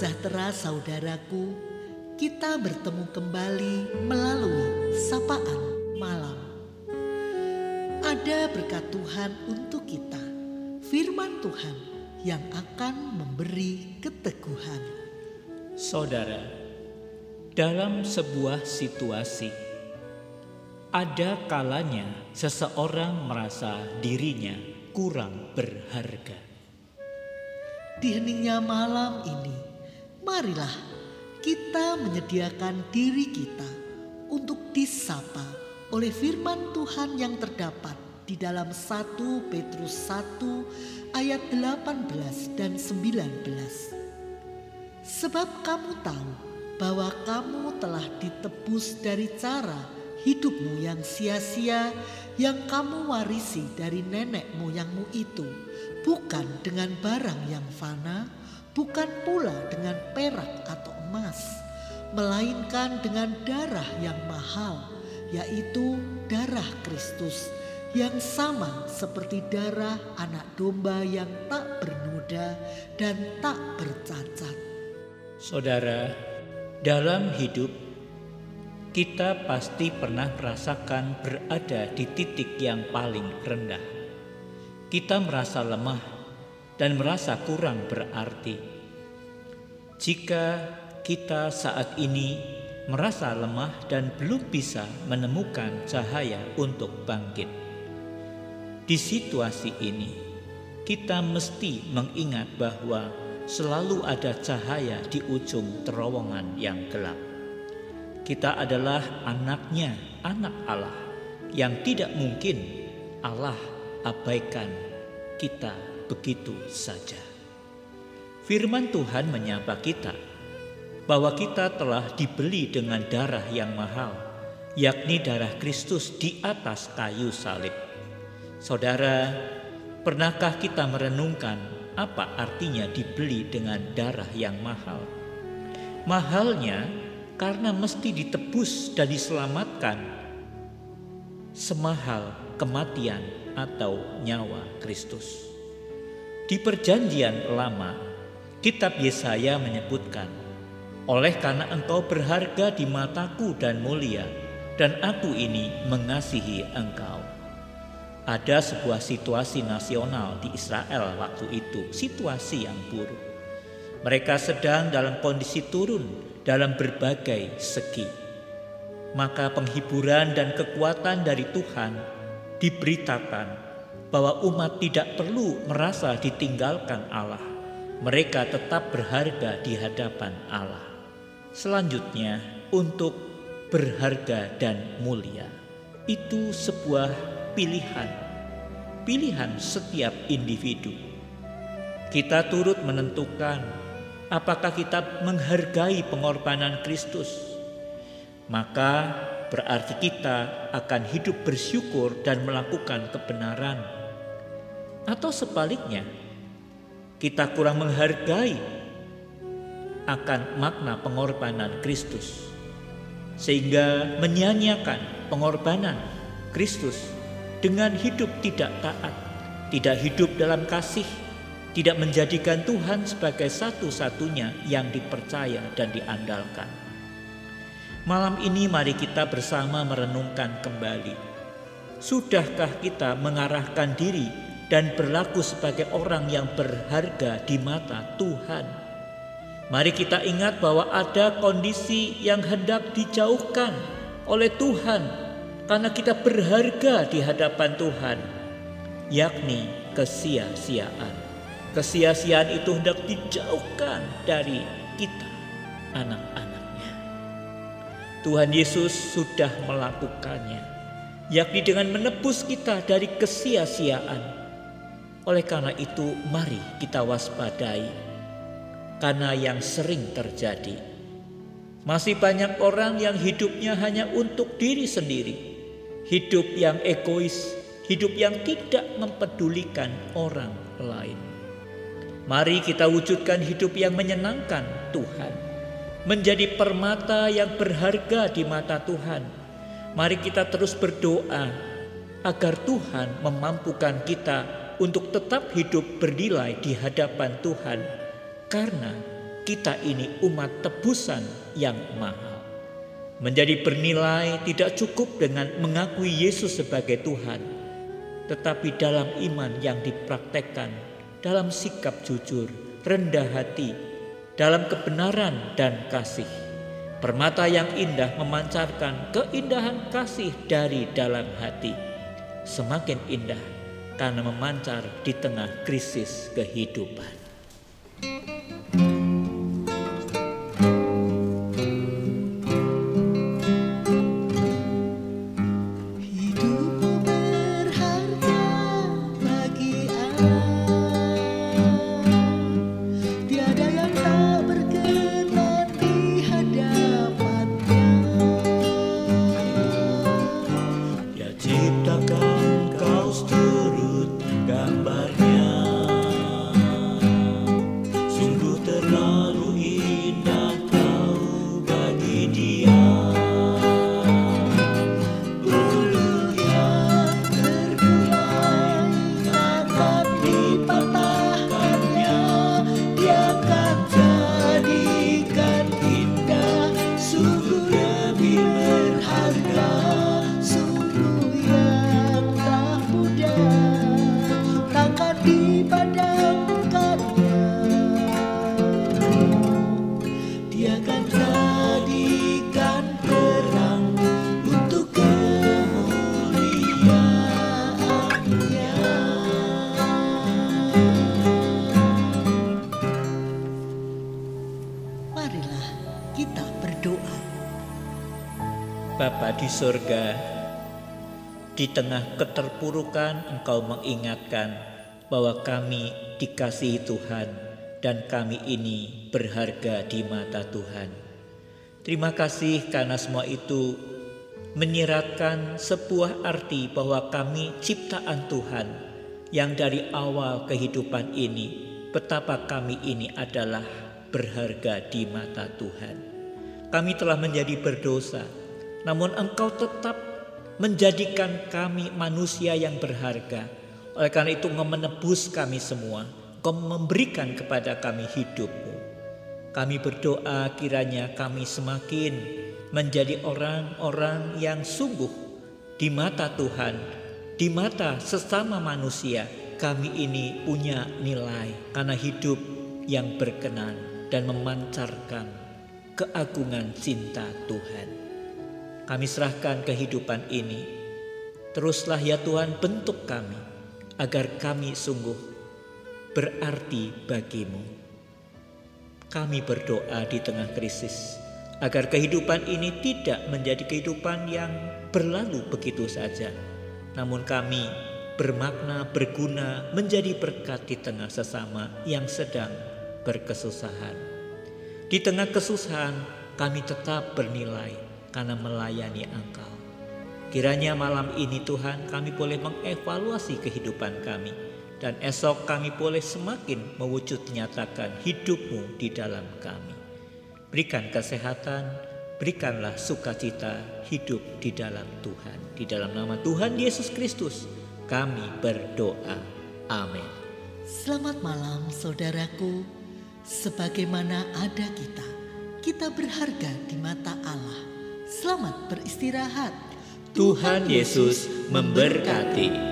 sejahtera saudaraku, kita bertemu kembali melalui sapaan malam. Ada berkat Tuhan untuk kita, firman Tuhan yang akan memberi keteguhan. Saudara, dalam sebuah situasi, ada kalanya seseorang merasa dirinya kurang berharga. Di heningnya malam ini, marilah kita menyediakan diri kita untuk disapa oleh firman Tuhan yang terdapat di dalam 1 Petrus 1 ayat 18 dan 19. Sebab kamu tahu bahwa kamu telah ditebus dari cara hidupmu yang sia-sia yang kamu warisi dari nenek moyangmu itu bukan dengan barang yang fana, bukan pula dengan perak atau emas, melainkan dengan darah yang mahal, yaitu darah Kristus yang sama seperti darah anak domba yang tak bernoda dan tak bercacat. Saudara, dalam hidup kita pasti pernah merasakan berada di titik yang paling rendah kita merasa lemah dan merasa kurang berarti. Jika kita saat ini merasa lemah dan belum bisa menemukan cahaya untuk bangkit, di situasi ini kita mesti mengingat bahwa selalu ada cahaya di ujung terowongan yang gelap. Kita adalah anaknya, anak Allah, yang tidak mungkin Allah abaikan kita begitu saja. Firman Tuhan menyapa kita bahwa kita telah dibeli dengan darah yang mahal, yakni darah Kristus di atas kayu salib. Saudara, pernahkah kita merenungkan apa artinya dibeli dengan darah yang mahal? Mahalnya karena mesti ditebus dan diselamatkan semahal kematian atau nyawa Kristus. Di perjanjian lama, kitab Yesaya menyebutkan, Oleh karena engkau berharga di mataku dan mulia, dan aku ini mengasihi engkau. Ada sebuah situasi nasional di Israel waktu itu, situasi yang buruk. Mereka sedang dalam kondisi turun dalam berbagai segi. Maka penghiburan dan kekuatan dari Tuhan diberitakan bahwa umat tidak perlu merasa ditinggalkan Allah. Mereka tetap berharga di hadapan Allah. Selanjutnya, untuk berharga dan mulia itu sebuah pilihan, pilihan setiap individu. Kita turut menentukan apakah kita menghargai pengorbanan Kristus, maka berarti kita akan hidup bersyukur dan melakukan kebenaran. Atau sebaliknya, kita kurang menghargai akan makna pengorbanan Kristus sehingga menyanyiakan pengorbanan Kristus dengan hidup tidak taat, tidak hidup dalam kasih, tidak menjadikan Tuhan sebagai satu-satunya yang dipercaya dan diandalkan. Malam ini mari kita bersama merenungkan kembali. Sudahkah kita mengarahkan diri dan berlaku sebagai orang yang berharga di mata Tuhan? Mari kita ingat bahwa ada kondisi yang hendak dijauhkan oleh Tuhan karena kita berharga di hadapan Tuhan, yakni kesia-siaan. Kesia-siaan itu hendak dijauhkan dari kita, anak-anak. Tuhan Yesus sudah melakukannya, yakni dengan menebus kita dari kesia-siaan. Oleh karena itu, mari kita waspadai, karena yang sering terjadi. Masih banyak orang yang hidupnya hanya untuk diri sendiri, hidup yang egois, hidup yang tidak mempedulikan orang lain. Mari kita wujudkan hidup yang menyenangkan Tuhan menjadi permata yang berharga di mata Tuhan. Mari kita terus berdoa agar Tuhan memampukan kita untuk tetap hidup bernilai di hadapan Tuhan, karena kita ini umat tebusan yang mahal. Menjadi bernilai tidak cukup dengan mengakui Yesus sebagai Tuhan, tetapi dalam iman yang dipraktekkan, dalam sikap jujur, rendah hati, dalam kebenaran dan kasih. Permata yang indah memancarkan keindahan kasih dari dalam hati. Semakin indah karena memancar di tengah krisis kehidupan. Di surga, di tengah keterpurukan Engkau mengingatkan bahwa kami dikasihi Tuhan dan kami ini berharga di mata Tuhan. Terima kasih karena semua itu menyiratkan sebuah arti bahwa kami ciptaan Tuhan yang dari awal kehidupan ini betapa kami ini adalah berharga di mata Tuhan. Kami telah menjadi berdosa, namun engkau tetap menjadikan kami manusia yang berharga. Oleh karena itu engkau menebus kami semua. Engkau memberikan kepada kami hidupmu. Kami berdoa kiranya kami semakin menjadi orang-orang yang sungguh di mata Tuhan, di mata sesama manusia. Kami ini punya nilai karena hidup yang berkenan dan memancarkan keagungan cinta Tuhan. Kami serahkan kehidupan ini. Teruslah ya Tuhan bentuk kami agar kami sungguh berarti bagimu. Kami berdoa di tengah krisis agar kehidupan ini tidak menjadi kehidupan yang berlalu begitu saja. Namun kami bermakna, berguna, menjadi berkat di tengah sesama yang sedang berkesusahan. Di tengah kesusahan kami tetap bernilai karena melayani Engkau. Kiranya malam ini Tuhan kami boleh mengevaluasi kehidupan kami dan esok kami boleh semakin mewujud nyatakan hidupmu di dalam kami. Berikan kesehatan, berikanlah sukacita hidup di dalam Tuhan. Di dalam nama Tuhan Yesus Kristus kami berdoa. Amin. Selamat malam saudaraku, sebagaimana ada kita, kita berharga di mata Allah Selamat beristirahat. Tuhan Yesus memberkati.